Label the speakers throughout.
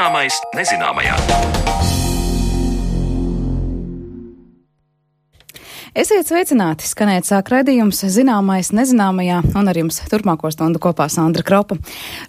Speaker 1: Zināmais nezināmajā.
Speaker 2: Esiet sveicināti! Skanēt sāk redzījums zināmais nezināmajā un ar jums turpmāko stundu kopā Sandra Kropa.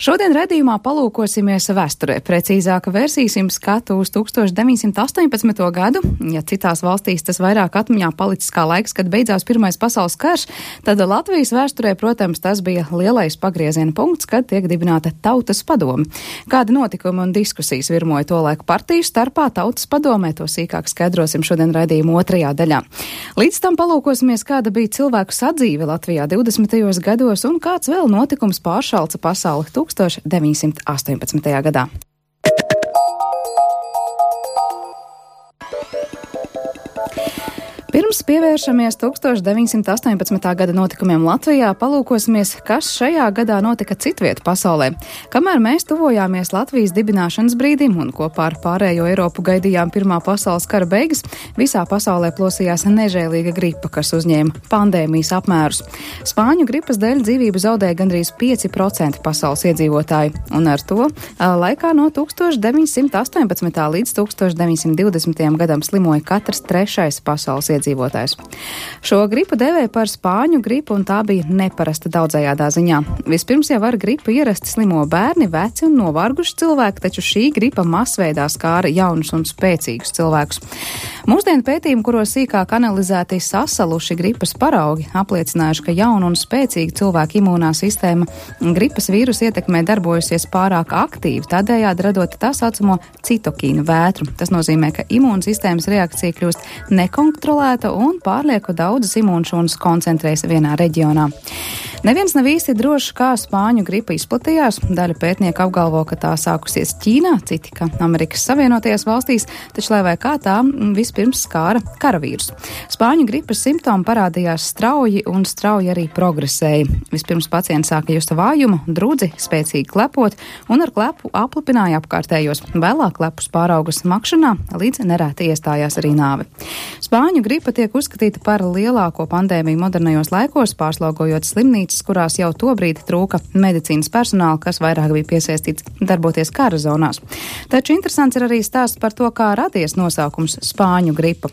Speaker 2: Šodien redzījumā palūkosimies vēsturē, precīzāk vērsīsim skatu uz 1918. gadu. Ja citās valstīs tas vairāk atmiņā palicis kā laiks, kad beidzās Pirmais pasaules karš, tad Latvijas vēsturē, protams, tas bija lielais pagrieziena punkts, kad tiek dibināta tautas padome. Kādi notikumi un diskusijas virmoja to laiku partiju starpā tautas padomē, to sīkāk skaidrosim šodien redzījuma otrajā daļā. Līdz tam palūkosimies, kāda bija cilvēku sadzīve Latvijā 20. gados un kāds vēl notikums pāršalca pasauli 1918. gadā. Pirms pievēršamies 1918. gada notikumiem Latvijā, palūkosimies, kas šajā gadā notika citviet pasaulē. Kamēr mēs tuvojāmies Latvijas dibināšanas brīdim un kopā ar pārējo Eiropu gaidījām Pirmā pasaules kara beigas, visā pasaulē plosījās nežēlīga gripa, kas uzņēma pandēmijas apmērus. Spāņu gripas dēļ dzīvību zaudēja gandrīz 5% pasaules iedzīvotāju, un ar to laikā no 1918. līdz 1920. gadam slimoja katrs trešais pasaules iedzīvotājs iedzīvotājs. Šo gripu devēja par spāņu gripu, un tā bija neparasta daudzējādā ziņā. Vispirms jau ar gripu ierasti slimo bērni, veci un novārguši cilvēki, taču šī gripa masveidā skāra jaunus un spēcīgus cilvēkus. Mūsdienu pētījumi, kuros sīkāk analizēti sasaluši gripas paraugi, apliecinājuši, ka jauna un spēcīga cilvēka imūnā sistēma gripas vīrusu ietekmē darbojusies pārāk aktīvi, tādējādi radot tā saucamo citokīnu vētru. Tas nozīmē, ka imūnsistēmas reakcija kļūst nekontrolēta un pārlieku daudzas imūnšūnas koncentrējas vienā reģionā. Neviens nav īsti drošs, kā spāņu gripa izplatījās. Daļa pētnieku apgalvo, ka tā sākusies Ķīnā, citi, ka Amerikas Savienotajās valstīs, taču lai vai kā tā vispirms skāra karavīrus. Spāņu gripas simptomi parādījās strauji un strauji arī progresēja. Vispirms pacients sāka just vājumu, drudzi, spēcīgi klepot un ar klepu aplipināja apkārtējos. Vēlāk klepus pārauga smakšanā, līdz nerēti iestājās arī nāve. Spāņu gripa tiek uzskatīta par lielāko pandēmiju modernajos laikos, pārslogojot slimnīcas, kurās jau tobrīd trūka medicīnas personāla, kas vairāk bija piesaistīts darboties kara zonās. Taču interesants ir arī stāsts par to, kā radies nosaukums Spāņu gripa.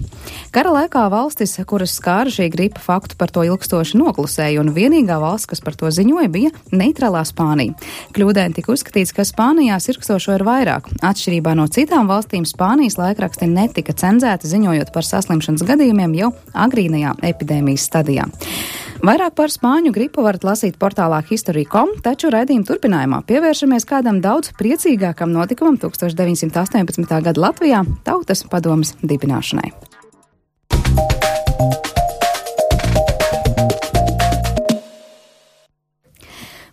Speaker 2: Kara laikā valstis, kuras skāra šī gripa, faktu par to ilgstoši noklusēja, un vienīgā valsts, kas par to ziņoja, bija neitrālā Spānija. Kļūdēni tika uzskatīts, ka Spānijā sirkstošo ir vairāk. Atšķirībā no citām valstīm Spānijas laikraksti netika cenzēti ziņojot par saslimšanas gadījumiem jau agrīnajā epidēmijas stadijā. Vairāk par spāņu gripu varat lasīt portālā History.com, taču raidījuma turpinājumā pievēršamies kādam daudz priecīgākam notikumam 1918. gada Latvijā - Tautas padomas dibināšanai.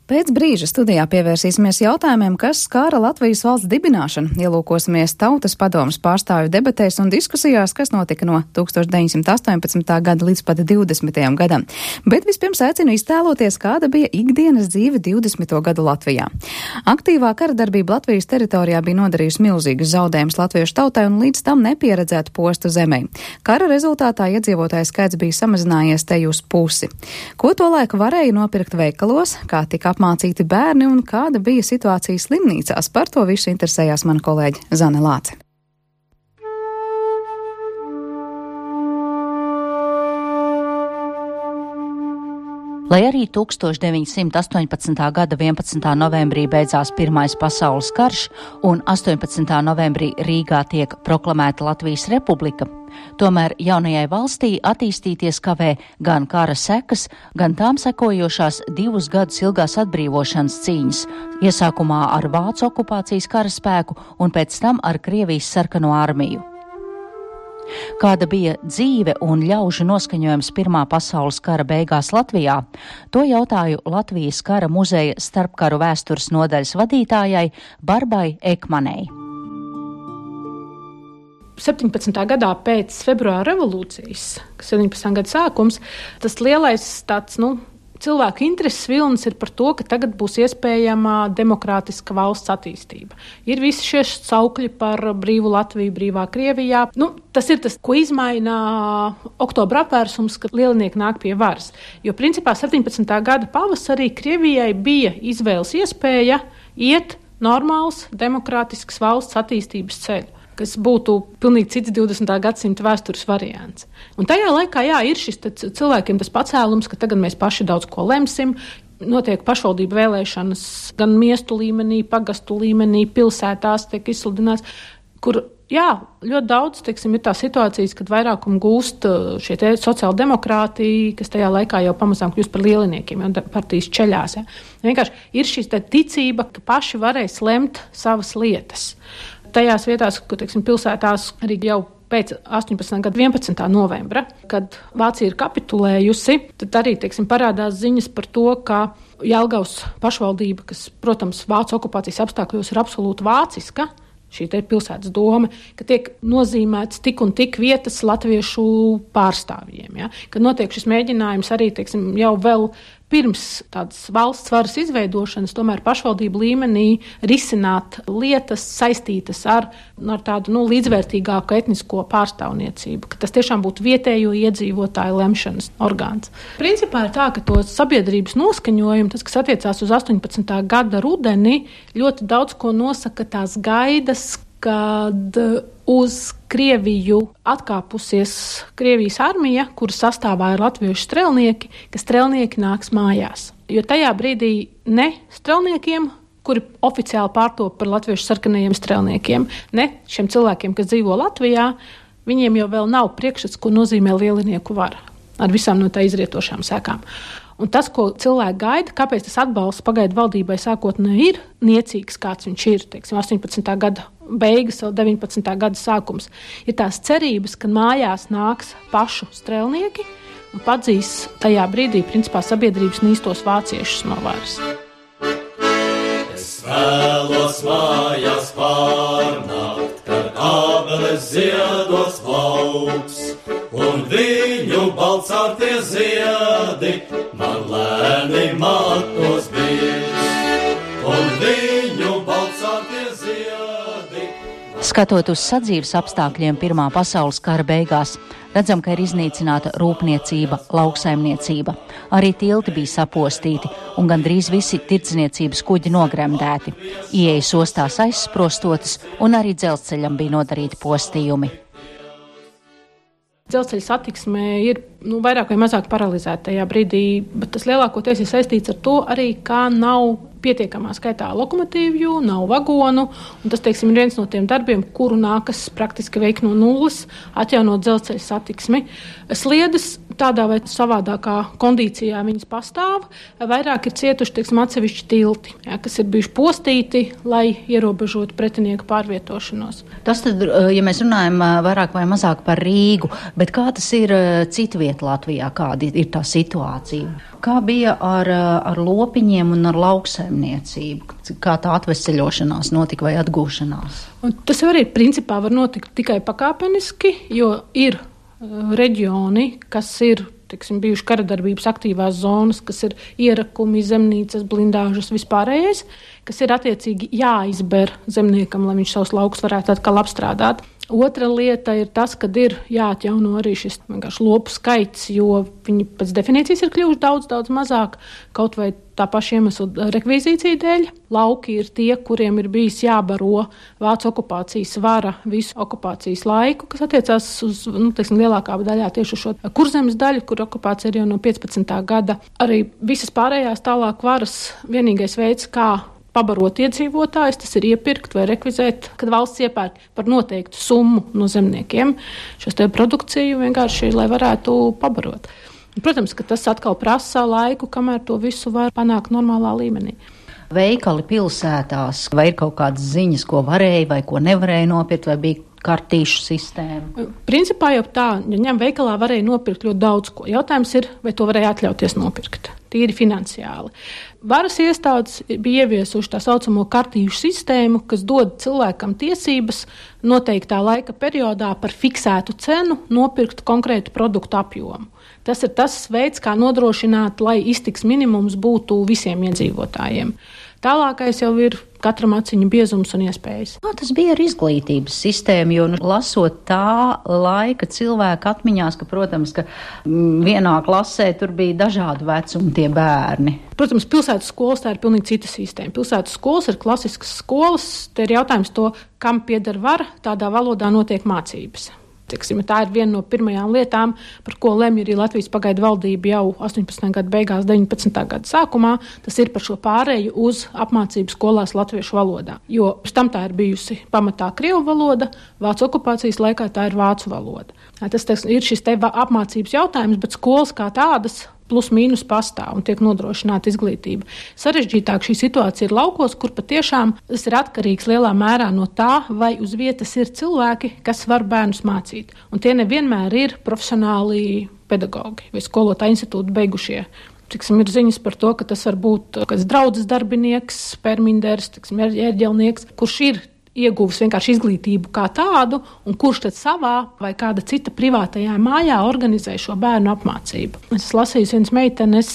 Speaker 2: Pēc brīža studijā pievērsīsimies jautājumiem, kas skāra Latvijas valsts dibināšanu, ielūkosimies tautas padomas pārstāvju debatēs un diskusijās, kas notika no 1918. gada līdz pat 20. gadam. Bet vispirms aicinu iztēloties, kāda bija ikdienas dzīve 20. gadu Latvijā. Aktīvā kara darbība Latvijas teritorijā bija nodarījusi milzīgas zaudējumus latviešu tautai un līdz tam nepieredzētu postu zemē. Kara rezultātā iedzīvotāju skaits bija samazinājies te uz pusi. Ko to laiku varēja nopirkt veikalos, kā tika apmācīti bērni un kāda bija situācija slimnīcās. Par to visu interesējās mana kolēģe Zane Lāce.
Speaker 3: Lai arī 1918. gada 11. novembrī beidzās Pirmais pasaules karš un 18. novembrī Rīgā tiek proklamēta Latvijas republika, tomēr jaunajai valstī attīstīties kavē gan kara sekas, gan tām sekojošās divus gadus ilgās atbrīvošanas cīņas, iesākumā ar Vācu okupācijas karaspēku un pēc tam ar Krievijas sarkano armiju. Kāda bija dzīve un ļaužu noskaņojums Pirmā pasaules kara beigās Latvijā, to jautāju Latvijas kara muzeja starpkaru vēstures nodaļas vadītājai Barbai Ekmanei.
Speaker 4: 17. gadā pēc februāra revolūcijas, kas ir 17. gada sākums, tas lielais tāds, nu, cilvēku intereses vilnis ir par to, ka tagad būs iespējama demokrātiska valsts attīstība. Ir visi šie saukļi par brīvu Latviju, brīvā Krievijā. Nu, tas ir tas, ko izmaina oktobra apvērsums, kad lielnieki nāk pie varas. Jo principā 17. gada pavasarī Krievijai bija izvēles iespēja iet normāls, demokrātisks valsts attīstības ceļu kas būtu pilnīgi cits 20. gadsimta vēstures variants. Un tajā laikā, jā, ir šis cilvēkiem tas pacēlums, ka tagad mēs paši daudz ko lemsim, notiek pašvaldību vēlēšanas gan miestu līmenī, pagastu līmenī, pilsētās tiek izsludināts, kur jā, ļoti daudz teiksim, ir tās situācijas, kad vairākumu gūst uh, šie sociāli demokrāti, kas tajā laikā jau pamazām kļūst par lieliniekiem, jau partijas ceļās. Ja. Vienkārši ir šī ticība, ka paši varēs lemt savas lietas. Tajās vietās, kur teiksim, pilsētās arī jau pēc 18. gada 11. novembra, kad Vācija ir kapitulējusi, tad arī teiksim, parādās ziņas par to, ka Jelgavas pašvaldība, kas, protams, Vācijas okupācijas apstākļos ir absolūti vāciska, šī pilsētas doma, ka tiek nozīmēts tik un tik vietas latviešu pārstāvjiem. Ja? Kad notiek šis mēģinājums arī teiksim, jau vēl pirms tādas valsts varas izveidošanas, tomēr pašvaldību līmenī risināt lietas saistītas ar, ar tādu nu, līdzvērtīgāku etnisko pārstāvniecību, ka tas tiešām būtu vietējo iedzīvotāju lemšanas orgāns. Principā ir tā, ka to sabiedrības noskaņojumu, tas, kas attiecās uz 18. gada rudeni, ļoti daudz ko nosaka tās gaidas, kad uz Krieviju atkāpusies Krievijas armija, kuras sastāvā ir latviešu strelnieki, ka strelnieki nāks mājās. Jo tajā brīdī ne strelniekiem, kuri oficiāli pārtop par latviešu sarkanajiem strelniekiem, ne šiem cilvēkiem, kas dzīvo Latvijā, viņiem jau vēl nav priekšstats, ko nozīmē lielinieku vara ar visām no tā izrietošām sekām. Un tas, ko cilvēki gaida, kāpēc tas atbalsts pagaidu valdībai sākotnēji ir niecīgs, kāds viņš ir, teiksim, 18. gada beigas, vēl 19. gada sākums, ir tās cerības, ka mājās nāks pašu strēlnieki un padzīs tajā brīdī, principā, sabiedrības nīstos vāciešus no varas. Es vēlos mājās pārnākt, kad abeles ziedos lauks, un viņu balcārtie ziedi man lēni matos bijis, un viņu balcātie ziedi.
Speaker 3: Skatot uz sadzīves apstākļiem Pirmā pasaules kara beigās, redzam, ka ir iznīcināta rūpniecība, lauksaimniecība. Arī tilti bija sapostīti, un gandrīz visi tirdzniecības kuģi nogremdēti. Ieejas ostās aizsprostotas, un arī dzelzceļam bija nodarīti postījumi.
Speaker 4: Dzelzceļa satiksme ir nu, vairāk vai mazāk paralizēta tajā brīdī, bet tas lielākoties ir saistīts ar to arī, kā nav pietiekamā skaitā lokomotīvju, nav vagonu. Tas teiksim, ir viens no tiem darbiem, kuru nākas praktiski veikt no nulles, atjaunot dzelzceļa satiksmi. Sliedes tādā vai savādākā kondīcijā viņas pastāv. Vairāk ir cietuši teiksim, atsevišķi tilti, ja, kas ir bijuši postīti, lai ierobežotu pretinieku pārvietošanos.
Speaker 3: Tas, tad, ja mēs runājam vairāk vai mazāk par Rīgu, bet kā tas ir citviet Latvijā, kāda ir tā situācija? Kā bija ar, ar lopiņiem un ar lauksaimniecību? Kā tā atveseļošanās notika vai atgūšanās?
Speaker 4: Un tas arī principā var notikt tikai pakāpeniski, jo ir reģioni, kas ir tiksim, bijuši karadarbības aktīvās zonas, kas ir ierakumi, zemnīcas, blindāžas, vispārējais, kas ir attiecīgi jāizber zemniekam, lai viņš savus laukus varētu atkal apstrādāt. Otra lieta ir tas, ka ir jāatjauno arī šis lopu skaits, jo viņi pēc definīcijas ir kļuvuši daudz, daudz mazāk. Kaut vai tā paša iemesla rekvizīcija dēļ. Lauki ir tie, kuriem ir bijis jābaro vācu okupācijas vara visu okupācijas laiku, kas attiecās uz nu, teiksim, lielākā daļā tieši uz šo kurzemes daļu, kur okupācija ir jau no 15. gada. Arī visas pārējās tālāk varas vienīgais veids, kā pabarot iedzīvotājus, tas ir iepirkt vai rekvizēt, kad valsts iepērk par noteiktu summu no zemniekiem šo produkciju vienkārši, lai varētu pabarot. Protams, ka tas atkal prasa laiku, kamēr to visu var panākt normālā līmenī.
Speaker 3: Veikali pilsētās, vai ir kaut kādas ziņas, ko varēja vai ko nevarēja nopirkt, vai bija kartīšu sistēma?
Speaker 4: Principā jau tā, ja ņem veikalā varēja nopirkt ļoti daudz ko. Jautājums ir, vai to varēja atļauties nopirkt tīri finansiāli. Varas iestādes bija ieviesuši tā saucamo kartīšu sistēmu, kas dod cilvēkam tiesības noteiktā laika periodā par fiksētu cenu nopirkt konkrētu produktu apjomu. Tas ir tas veids, kā nodrošināt, lai iztiks minimums būtu visiem iedzīvotājiem. Tālākais jau ir katram aciņu biezums un iespējas.
Speaker 3: Kā tas bija ar izglītības sistēmu? Jo, nu, lasot tā laika cilvēku atmiņās, ka, protams, ka mm, vienā klasē tur bija dažādu vecumu tie bērni.
Speaker 4: Protams, pilsētas skolas tā ir pilnīgi cita sistēma. Pilsētas skolas ir klasiskas skolas. Te ir jautājums to, kam pieder vara, tādā valodā notiek mācības. Tiksim, tā ir viena no pirmajām lietām, par ko lemj arī Latvijas pagaidu valdība jau 18. gada beigās, 19. gada sākumā. Tas ir par šo pārēju uz apmācību skolās latviešu valodā. Jo pirms tam tā ir bijusi pamatā krievu valoda, vācu okupācijas laikā tā ir vācu valoda. Tas teiks, ir šis te apmācības jautājums, bet skolas kā tādas plus mīnus pastāv un tiek nodrošināta izglītība. Sarežģītāk šī situācija ir laukos, kur patiešām tas ir atkarīgs lielā mērā no tā, vai uz vietas ir cilvēki, kas var bērnus mācīt. Un tie nevienmēr ir profesionāli pedagogi vai skolotāju institūtu beigušie. Tiksim, ir ziņas par to, ka tas var būt kāds draugs darbinieks, perminders, ērģelnieks, kurš ir ieguvis vienkārši izglītību kā tādu, un kurš tad savā vai kāda cita privātajā mājā organizē šo bērnu apmācību. Es lasīju vienas meitenes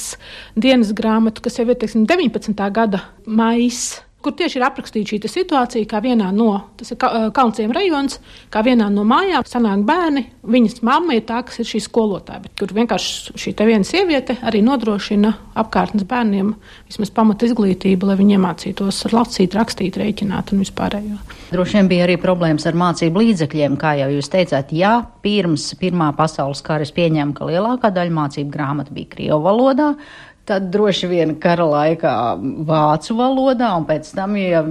Speaker 4: dienas grāmatu, kas jau ir teiksim, 19. gada maijā kur tieši ir aprakstīta šī situācija, kā vienā no, tas ir Kalnciem rajons, kā vienā no mājām sanāk bērni, viņas mamma ir tā, kas ir šī skolotāja, bet kur vienkārši šī viena sieviete arī nodrošina apkārtnes bērniem vismaz pamata izglītību, lai viņi iemācītos lasīt, rakstīt, rēķināt un vispārējo.
Speaker 3: Droši vien bija arī problēmas ar mācību līdzekļiem, kā jau jūs teicāt, ja pirms Pirmā pasaules kara es pieņēmu, ka lielākā daļa mācību grāmatu bija Krievu valodā, Tad droši vien kara laikā vācu valodā, un pēc tam, ja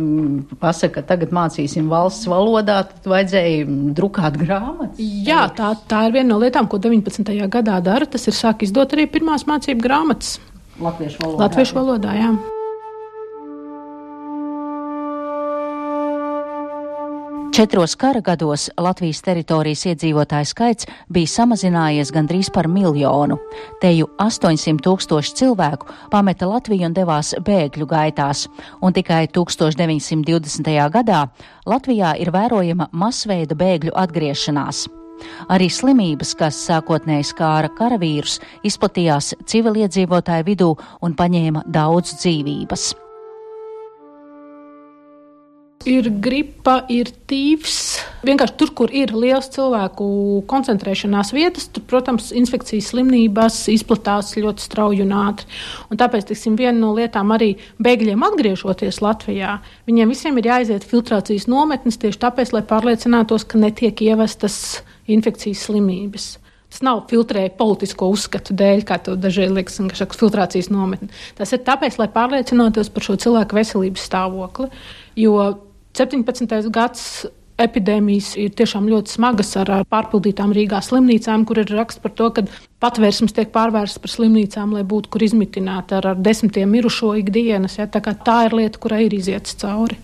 Speaker 3: pasaka, ka tagad mācīsim valsts valodā, tad vajadzēja drukāt grāmatas.
Speaker 4: Jā, tā, tā ir viena no lietām, ko 19. gadā dara. Tas ir sāk izdot arī pirmās mācību grāmatas.
Speaker 3: Latviešu valodā.
Speaker 4: Latviešu valodā, jā.
Speaker 3: Četros kara gados Latvijas teritorijas iedzīvotāju skaits bija samazinājies gandrīz par miljonu. Teju 800 tūkstoši cilvēku pameta Latviju un devās bēgļu gaitās, un tikai 1920. gadā Latvijā ir vērojama masveida bēgļu atgriešanās. Arī slimības, kas sākotnēji skāra karavīrus, izplatījās civiliedzīvotāju vidū un paņēma daudz dzīvības.
Speaker 4: Ir gripa, ir tīvs. Vienkārši tur, kur ir liels cilvēku koncentrēšanās vietas, tur, protams, infekcijas slimības izplatās ļoti strauji un ātri. Un tāpēc, tiksim, viena no lietām arī bēgļiem atgriežoties Latvijā, viņiem visiem ir jāiziet filtrācijas nometnes tieši tāpēc, lai pārliecinātos, ka netiek ievestas infekcijas slimības. Tas nav filtrēja politisko uzskatu dēļ, kā to dažreiz liekas, ka šāda filtrācijas nometne. Tas ir tāpēc, lai pārliecinātos par šo cilvēku veselības stāvokli. Jo 17. gads epidēmijas ir tiešām ļoti smagas ar, pārpildītām Rīgā slimnīcām, kur ir raksts par to, ka patvērsmes tiek pārvērstas par slimnīcām, lai būtu kur izmitināt ar, ar desmitiem mirušo ikdienas. Ja, tā, tā ir lieta, kurai ir iziets cauri.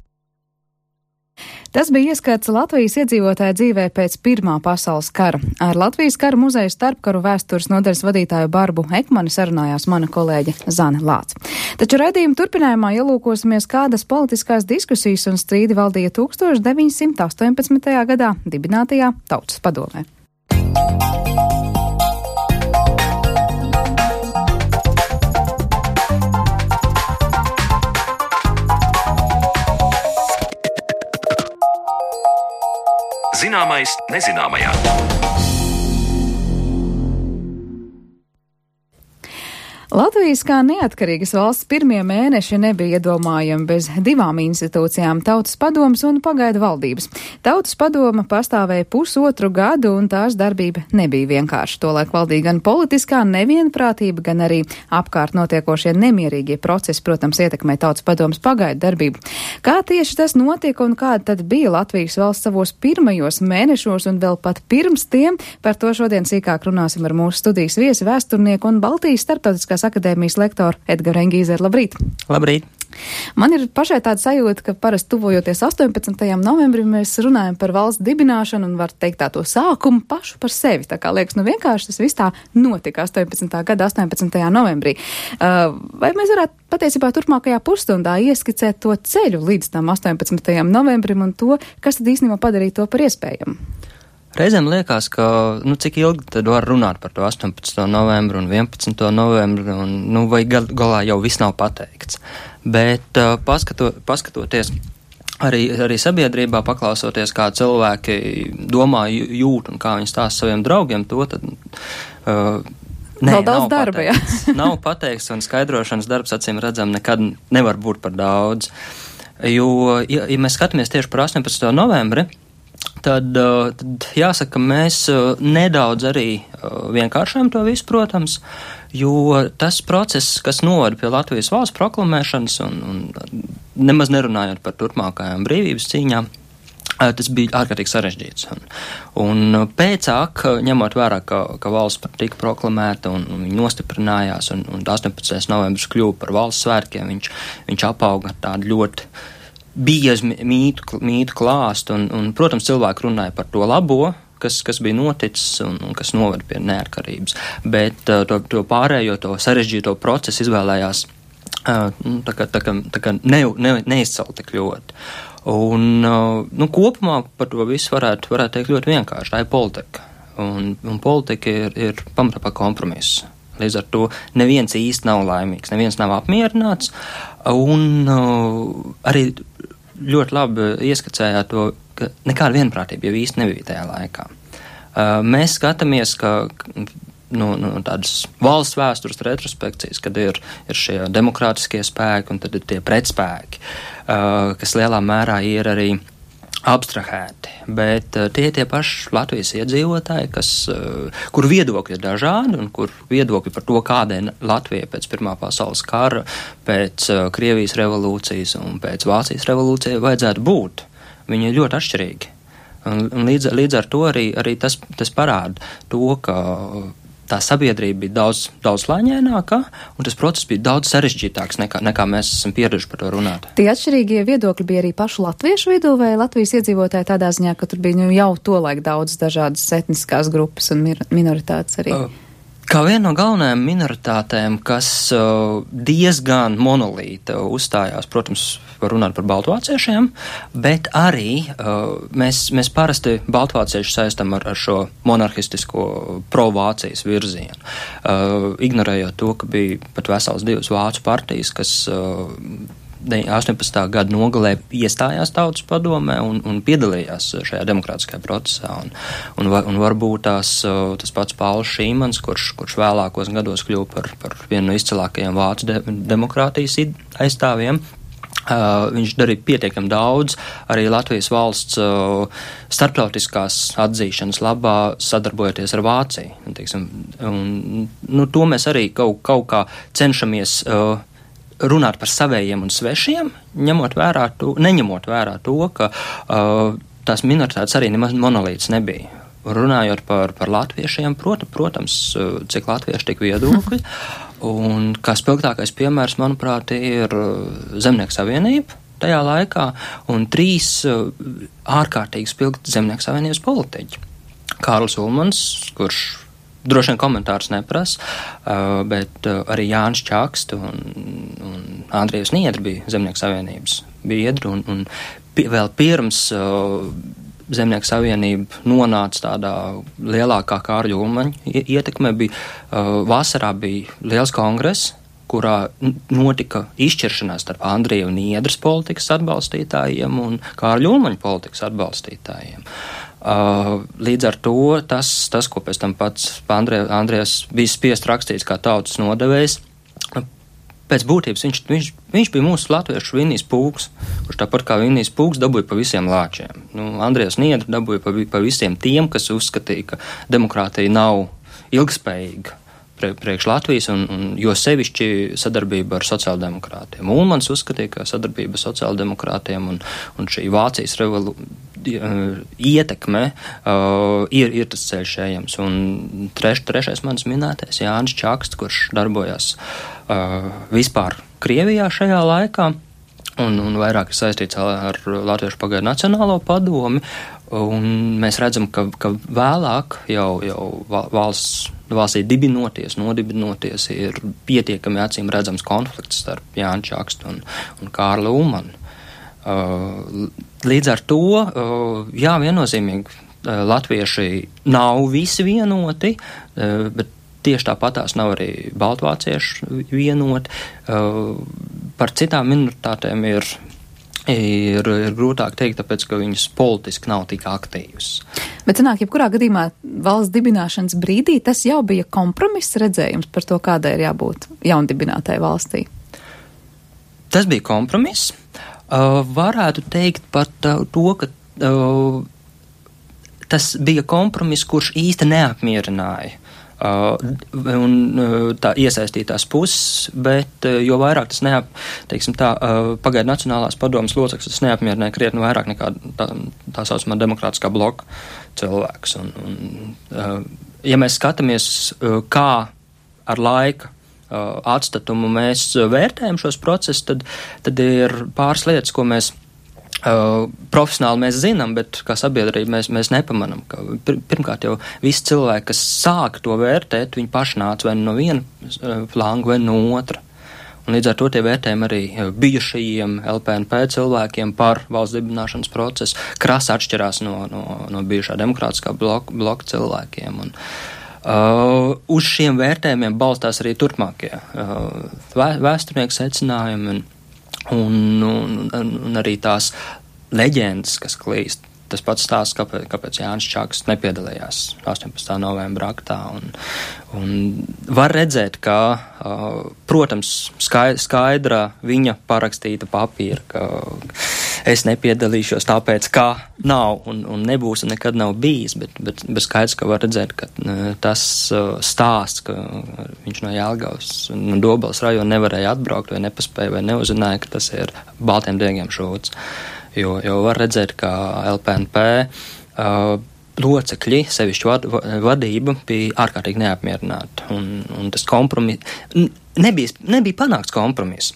Speaker 2: Tas bija ieskats Latvijas iedzīvotāju dzīvē pēc Pirmā pasaules kara. Ar Latvijas kara muzeja starpkaru vēstures nodaļas vadītāju Barbu Ekmani sarunājās mana kolēģe Zane Lāc. Taču redzījuma turpinājumā ielūkosimies, kādas politiskās diskusijas un strīdi valdīja 1918. gadā dibinātajā Tautas padomē.
Speaker 1: Zināmais nezināmajā.
Speaker 2: Latvijas kā neatkarīgas valsts pirmie mēneši nebija iedomājami bez divām institūcijām - Tautas padomas un pagaidu valdības. Tautas padoma pastāvēja pusotru gadu, un tās darbība nebija vienkārša. Tolaik valdīja gan politiskā nevienprātība, gan arī apkārt notiekošie nemierīgie procesi, protams, ietekmē Tautas padomas pagaidu darbību. Kā tieši tas notika un kāda tad bija Latvijas valsts savos pirmajos mēnešos un vēl pat pirms tiem, par to šodien sīkāk runāsim ar mūsu studijas viesi vēsturnieku un Baltijas starptautiskās akadēmijas lektoru Edgars Engīzeru. Labrīt!
Speaker 5: Labrīt!
Speaker 2: Man ir pašai tāda sajūta, ka parasti tuvojoties 18. novembrim, mēs runājam par valsts dibināšanu un var teikt tā to sākumu pašu par sevi. Tā kā liekas, nu vienkārši tas viss tā notika 18. gada 18. novembrī. Uh, vai mēs varētu patiesībā turpmākajā pusstundā ieskicēt to ceļu līdz tam 18. novembrim un to, kas tad īstenībā padarīja to par iespējamu?
Speaker 5: Reizēm liekas, ka nu, cik ilgi tad var runāt par to 18. novembru un 11. novembru, un nu, vai gal, galā jau viss nav pateikts. Bet uh, paskato, paskatoties arī, arī sabiedrībā, paklausoties, kā cilvēki domā, jūt un kā viņi stāsta saviem draugiem, to tad. Uh,
Speaker 2: Nē, Vēl daudz darba,
Speaker 5: pateikts. jā. nav pateikts, un skaidrošanas darbs, acīm redzam, nekad nevar būt par daudz. Jo, ja, ja mēs skatāmies tieši par 18. novembri, tad, uh, tad jāsaka, mēs uh, nedaudz arī uh, vienkāršojam to visu, protams, jo tas process, kas novada pie Latvijas valsts proklamēšanas un, un nemaz nerunājot par turpmākajām brīvības cīņām, Tas bija ārkārtīgi sarežģīts. Un, un pēcāk, ņemot vērā, ka, ka valsts tika proklamēta un, un viņa nostiprinājās, un, un 18. novembris kļuva par valsts svētkiem, viņš, viņš apauga tādu ļoti biezu mītu, mītu klāstu, un, un, protams, cilvēki runāja par to labo, kas, kas bija noticis un, un kas noveda pie neatkarības. Bet uh, to, to pārējo, to sarežģīto procesu izvēlējās uh, nu, tā kā, tā kā, tā kā ne, ne, neizcelt tik ļoti. Un, uh, nu, kopumā par to visu varētu, varētu teikt ļoti vienkārši. Tā ir politika. Un, un politika ir, ir pamatā par kompromisu. Līdz ar to neviens īsti nav laimīgs, neviens nav apmierināts. Un uh, arī ļoti labi ieskicējāt to, ka nekāda vienprātība jau īsti nebija tajā laikā. Uh, mēs skatāmies, ka no, no tādas valsts vēstures retrospekcijas, kad ir, ir šie demokrātiskie spēki un tad ir tie pretspēki, uh, kas lielā mērā ir arī abstrahēti, bet uh, tie ir tie paši Latvijas iedzīvotāji, kas, uh, kur viedokļi ir dažādi un kur viedokļi par to, kādai Latvija pēc Pirmā pasaules kara, pēc uh, Krievijas revolūcijas un pēc Vācijas revolūcijas vajadzētu būt. Viņi ir ļoti atšķirīgi. Un līdz, līdz ar to arī, arī tas, tas parāda to, ka tā sabiedrība bija daudz, daudz lēņēnāka, un tas process bija daudz sarežģītāks nekā, nekā mēs esam pieraduši par to runāt.
Speaker 2: Tie atšķirīgie viedokļi bija arī pašu latviešu vidū, vai Latvijas iedzīvotāji tādā ziņā, ka tur bija nu, jau tolaik daudz dažādas etniskās grupas un minoritātes arī? Uh.
Speaker 5: Kā viena no galvenajām minoritātēm, kas diezgan monolīta uzstājās, protams, var runāt par baltvāciešiem, bet arī mēs, mēs parasti baltvāciešu saistam ar, ar šo monarhistisko provācijas virzienu, ignorējot to, ka bija pat vesels divas vācu partijas, kas 18. gada nogalē iestājās tautas padomē un, un piedalījās šajā demokrātiskajā procesā. Un, un, un varbūt tās, tas pats Pauls Šīmans, kurš, kurš vēlākos gados kļuva par, par vienu no izcilākajiem vācu de, demokrātijas aizstāvjiem. Uh, viņš darīja pietiekami daudz arī Latvijas valsts uh, starptautiskās atzīšanas labā, sadarbojoties ar Vāciju. Un, teiksim, un, nu, to mēs arī kaut, kaut kā cenšamies uh, runāt par savējiem un svešiem, ņemot vērā to, neņemot vērā to, ka uh, tās minoritātes arī nemaz monolīts nebija. Runājot par, par latviešiem, prota, protams, uh, cik latvieši tik viedokļi, un kā spilgtākais piemērs, manuprāt, ir uh, Zemnieku savienība tajā laikā, un trīs uh, ārkārtīgi spilgti Zemnieku savienības politiķi. Kārlis Ulmans, kurš droši vien komentārus neprasa, uh, bet uh, arī Jānis Čakste un, un Andrijas Niedri bija Zemnieku savienības biedri, un, un pie, vēl pirms uh, Zemnieku savienība nonāca tādā lielākā Kārļa Ulmaņa ietekmē, bija vasarā bija liels kongress, kurā notika izšķiršanās starp Andriju un Niedras politikas atbalstītājiem un Kārļa Ulmaņa politikas atbalstītājiem. Uh, līdz ar to tas, tas ko pēc tam pats Andrē, Andrēs bija spiest rakstīt kā tautas nodevējs, pēc būtības viņš, viņš, viņš bija mūsu latviešu Vinijas pūks, kurš tāpat kā Vinijas pūks dabūja pa visiem lāčiem. Nu, Andrēs Niedra dabūja pa, pa visiem tiem, kas uzskatīja, ka demokrātija nav ilgspējīga priekš Latvijas, un, un jo sevišķi sadarbība ar sociāldemokrātiem. Ulmans uzskatīja, ka sadarbība ar sociāldemokrātiem un, un šī Vācijas revolu, ietekme uh, ir, ir tas ceļš ejams. Un treš, trešais manis minētais Jānis Čaksts, kurš darbojās uh, vispār Krievijā šajā laikā un, un vairāk ir saistīts ar Latviešu pagaidu nacionālo padomi. Mēs redzam, ka, ka vēlāk jau, jau valsts, valstī dibinoties, nodibinoties, ir pietiekami acīm redzams konflikts starp Jānu Čakstu un, un Kārlu Ulmanu. Uh, līdz ar to, uh, jā, viennozīmīgi latvieši nav visi vienoti, bet tieši tāpatās nav arī baltvācieši vienoti. Par citām minoritātēm ir ir, ir grūtāk teikt, tāpēc, ka viņas politiski nav tik aktīvas.
Speaker 2: Bet, sanāk, jebkurā gadījumā valsts dibināšanas brīdī tas jau bija kompromiss redzējums par to, kādai ir jābūt jaundibinātai valstī.
Speaker 5: Tas bija kompromiss. Varētu teikt uh, to, ka tas bija kompromiss, kurš īsti neapmierināja Uh, un uh, tā iesaistītās puses, bet uh, jo vairāk tas neap, teiksim tā, pagaidu Nacionālās padomas loceklis, tas neapmierināja krietni vairāk nekā tā, tā saucamā demokrātiskā bloka cilvēks. Un, un, ja mēs skatāmies, kā ar laika atstatumu mēs vērtējam šos procesus, tad, tad ir pāris lietas, ko mēs Uh, profesionāli mēs zinām, bet kā sabiedrība mēs, mēs nepamanām. Pir, pirmkārt, jau visi cilvēki, kas sāk to vērtēt, viņi paši nāca vai no viena uh, flanga, vai no otra. Un līdz ar to tie vērtējumi arī bijušajiem LPNP cilvēkiem par valsts dibināšanas procesu krasi atšķirās no, no, no bijušā demokrātiskā bloka, bloka cilvēkiem. Un, uh, uz šiem vērtējumiem balstās arī turpmākie uh, vēsturnieku secinājumi. Un, un, un, un arī tās leģendas, kas klīst. Tas pats stāsts, kāpēc, kāpēc Jānis Čakste nepiedalījās 18. novembra aktā. Un, un var redzēt, ka, uh, protams, skaidra viņa parakstīta papīra, ka es nepiedalīšos tāpēc, ka nav un, un nebūs un nekad nav bijis, bet, bet, bet skaidrs, ka var redzēt, ka tas uh, stāsts, ka viņš no Jālgavas un Dobelas rajona nevarēja atbraukt vai nepaspēja vai neuzzināja, ka tas ir baltiem diegiem šūts jo, jo var redzēt, ka LPNP uh, locekļi, sevišķi vad, vadība, bija ārkārtīgi neapmierināti. Un, un tas kompromiss nebija, nebija panākts kompromiss.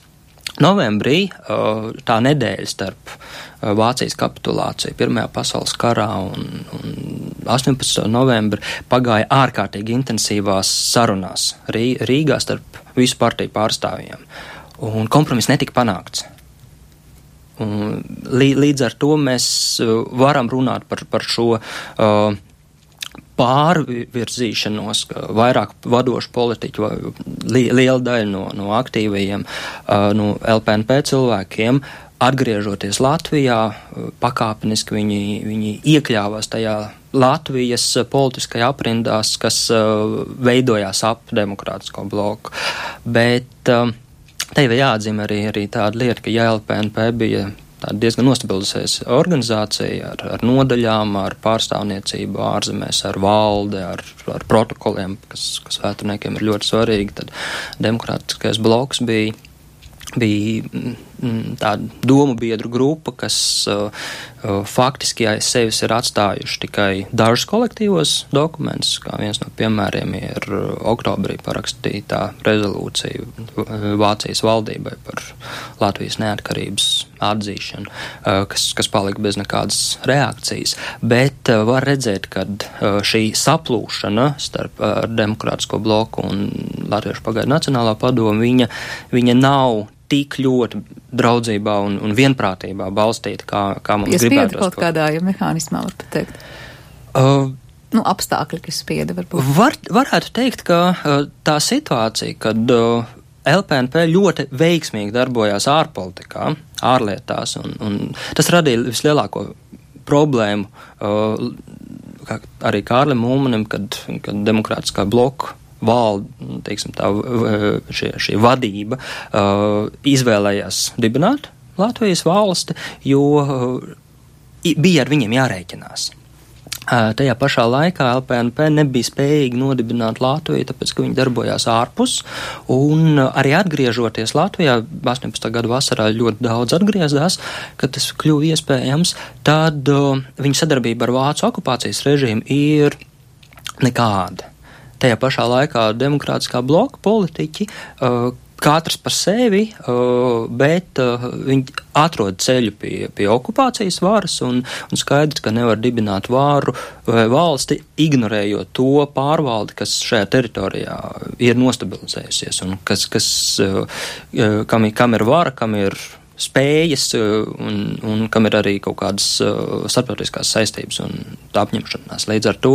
Speaker 5: Novembrī uh, tā nedēļa starp uh, Vācijas kapitulāciju Pirmajā pasaules karā un, un 18. novembri pagāja ārkārtīgi intensīvās sarunās Rīgā starp visu partiju pārstāvjiem. Un kompromiss netika panākts. Līdz ar to mēs uh, varam runāt par, par šo uh, pārvirzīšanos, ka vairāk vadošu politiķu vai li, liela daļa no, no aktīvajiem, uh, no LPNP cilvēkiem, atgriežoties Latvijā, uh, pakāpeniski viņi, viņi iekļāvās tajā Latvijas politiskajā aprindās, kas uh, veidojās ap demokrātisko bloku. Bet uh, Te jau jāatzīmē arī, arī tāda lieta, ka JLPNP bija diezgan nostabilizējusies organizācija ar, ar nodaļām, ar pārstāvniecību ārzemēs, ar valdi, ar, ar protokoliem, kas, kas vēturniekiem ir ļoti svarīgi. Tad demokrātiskais bloks bija bija mm, tāda domu biedru grupa, kas uh, uh, faktiski aiz sevis ir atstājuši tikai dažus kolektīvos dokumentus, kā viens no piemēriem ir uh, oktobrī parakstītā rezolūcija uh, Vācijas valdībai par Latvijas neatkarības atzīšanu, uh, kas, kas palika bez nekādas reakcijas. Bet uh, var redzēt, ka šī saplūšana starp demokrātisko bloku un Latviešu pagaidu Nacionālā padomu, viņa, viņa nav tik ļoti draudzībā un, un vienprātībā balstīta, kā, kā mums ja gribētu.
Speaker 2: kaut to. kādā ja mehānismā, var pateikt?
Speaker 5: Uh,
Speaker 2: nu, apstākļi, kas spieda varbūt.
Speaker 5: Var, varētu teikt, ka uh, tā situācija, kad uh, LPNP ļoti veiksmīgi darbojās ārpolitikā, ārlietās, un, un tas radīja vislielāko problēmu uh, arī Kārlim Mūmanim, kad, kad demokrātiskā bloka valda, teiksim, tā, šie, šī vadība uh, izvēlējās dibināt Latvijas valsti, jo uh, bija ar viņiem jārēķinās. Uh, tajā pašā laikā LPNP nebija spējīgi nodibināt Latviju, tāpēc, ka viņi darbojās ārpus, un arī atgriežoties Latvijā, 18. gada vasarā ļoti daudz atgriezās, kad tas kļuva iespējams, tad viņa sadarbība ar Vācu okupācijas režīmu ir nekāda. Tajā pašā laikā demokrātiskā bloka politiķi uh, katrs par sevi, uh, bet uh, viņi atrod ceļu pie, pie okupācijas varas un, un skaidrs, ka nevar dibināt vāru vai valsti, ignorējot to pārvaldi, kas šajā teritorijā ir nostabilizējusies un kas, kas kam, kam ir vara, kam ir spējas un, un kam ir arī kaut kādas starptautiskās saistības un apņemšanās. Līdz ar to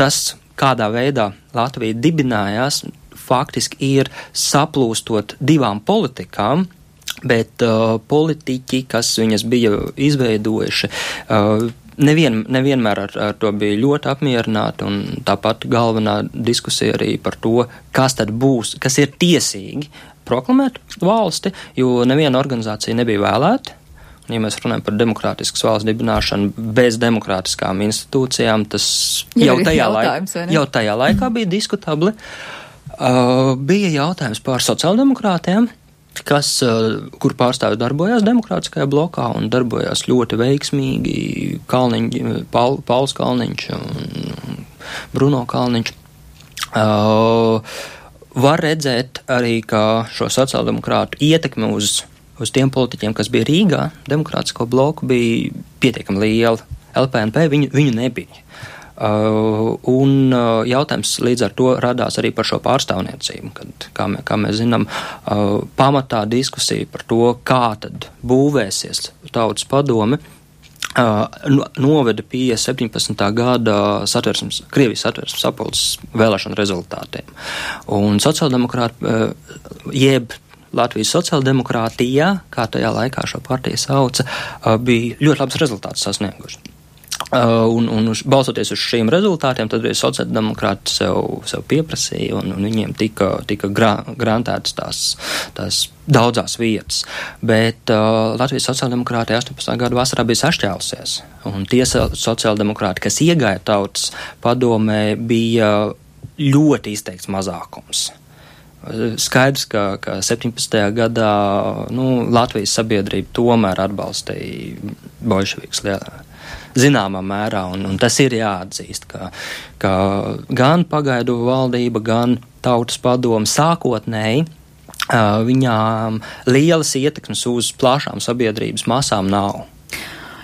Speaker 5: tas, kādā veidā Latvija dibinājās, faktiski ir saplūstot divām politikām, bet uh, politiķi, kas viņas bija izveidojuši, uh, nevien, nevienmēr ar, ar to bija ļoti apmierināti, un tāpat galvenā diskusija arī par to, kas tad būs, kas ir tiesīgi proklamēt valsti, jo neviena organizācija nebija vēlēta. Ja mēs runājam par demokrātiskas valsts dibināšanu bez demokrātiskām institūcijām, tas jau tajā, laik, jau tajā laikā bija diskutabli. Uh, bija jautājums par sociāldemokrātiem, kas, uh, kur pārstāvi darbojās demokrātiskajā blokā un darbojās ļoti veiksmīgi Kalniņ, Paul, Pauls Kalniņš un Bruno Kalniņš. Uh, var redzēt arī, ka šo sociāldemokrātu ietekme uz, uz tiem politiķiem, kas bija Rīgā, demokrātisko bloku, bija pietiekami liela. LPNP viņu, viņu nebija. Uh, un uh, jautājums līdz ar to radās arī par šo pārstāvniecību, kad, kā, mē, kā mēs zinām, uh, pamatā diskusija par to, kā tad būvēsies tautas padome, uh, noveda pie 17. gada satversmes, Krievijas satversmes sapulces vēlēšanu rezultātiem. Un sociāldemokrāti, jeb Latvijas sociāldemokrātijā, kā tajā laikā šo partiju sauca, bija ļoti labs rezultāts sasnieguši. Uh, un, un uz, balsoties uz šiem rezultātiem, tad arī sociāldemokrāti sev, sev pieprasīja, un, un viņiem tika, tika gra, grantētas tās, tās daudzās vietas. Bet uh, Latvijas sociāldemokrāti 18. gada vasarā bija sašķēlusies, un tie sociāldemokrāti, kas iegāja tautas padomē, bija ļoti izteikts mazākums. Skaidrs, ka, ka 17. gadā nu, Latvijas sabiedrība tomēr atbalstīja bolševikus zināmā mērā, un, un tas ir jāatzīst, ka, ka gan pagaidu valdība, gan tautas padomu sākotnēji viņām lielas ietekmes uz plašām sabiedrības masām nav.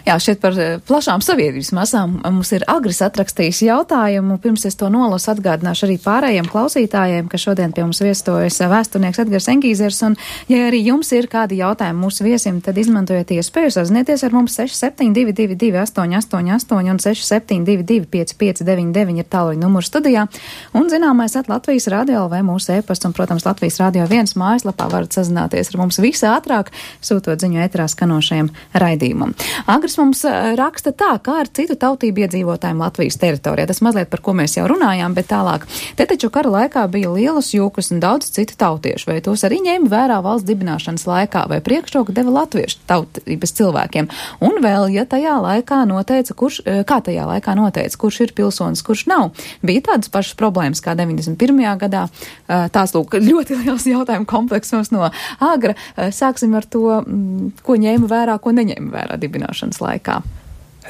Speaker 2: Jā, šeit par eh, plašām sabiedrības masām mums ir agris atrakstījis jautājumu. Pirms es to nolasu, atgādināšu arī pārējiem klausītājiem, ka šodien pie mums viestojas vēsturnieks Edgars Engīzers. Un, ja arī jums ir kādi jautājumi mūsu viesim, tad izmantojiet iespēju sazināties ar mums 6722, 888 un 672, 559 ir tālruņa numurs studijā. Un zināmais at Latvijas radio vai mūsu e-pasts un, protams, Latvijas radio viens mājaslapā varat sazināties ar mums visātrāk, sūtot ziņu ētrā skanošajam raidījumam. Agris Jānis mums raksta tā, kā ar citu tautību iedzīvotājiem Latvijas teritorijā. Tas mazliet par ko mēs jau runājām, bet tālāk. Te taču kara laikā bija lielas jūkas un daudz citu tautiešu, vai tos arī ņēma vērā valsts dibināšanas laikā, vai priekšroku deva latviešu tautības cilvēkiem. Un vēl, ja tajā laikā noteica, kurš, kā tajā laikā noteica, kurš ir pilsonis, kurš nav, bija tādas pašas problēmas kā 91. gadā. Tās lūk, ļoti liels jautājumu kompleksos no Agra. Sāksim ar to, mm, ko ņēma vērā, ko neņēma vērā dibināšanas laikā?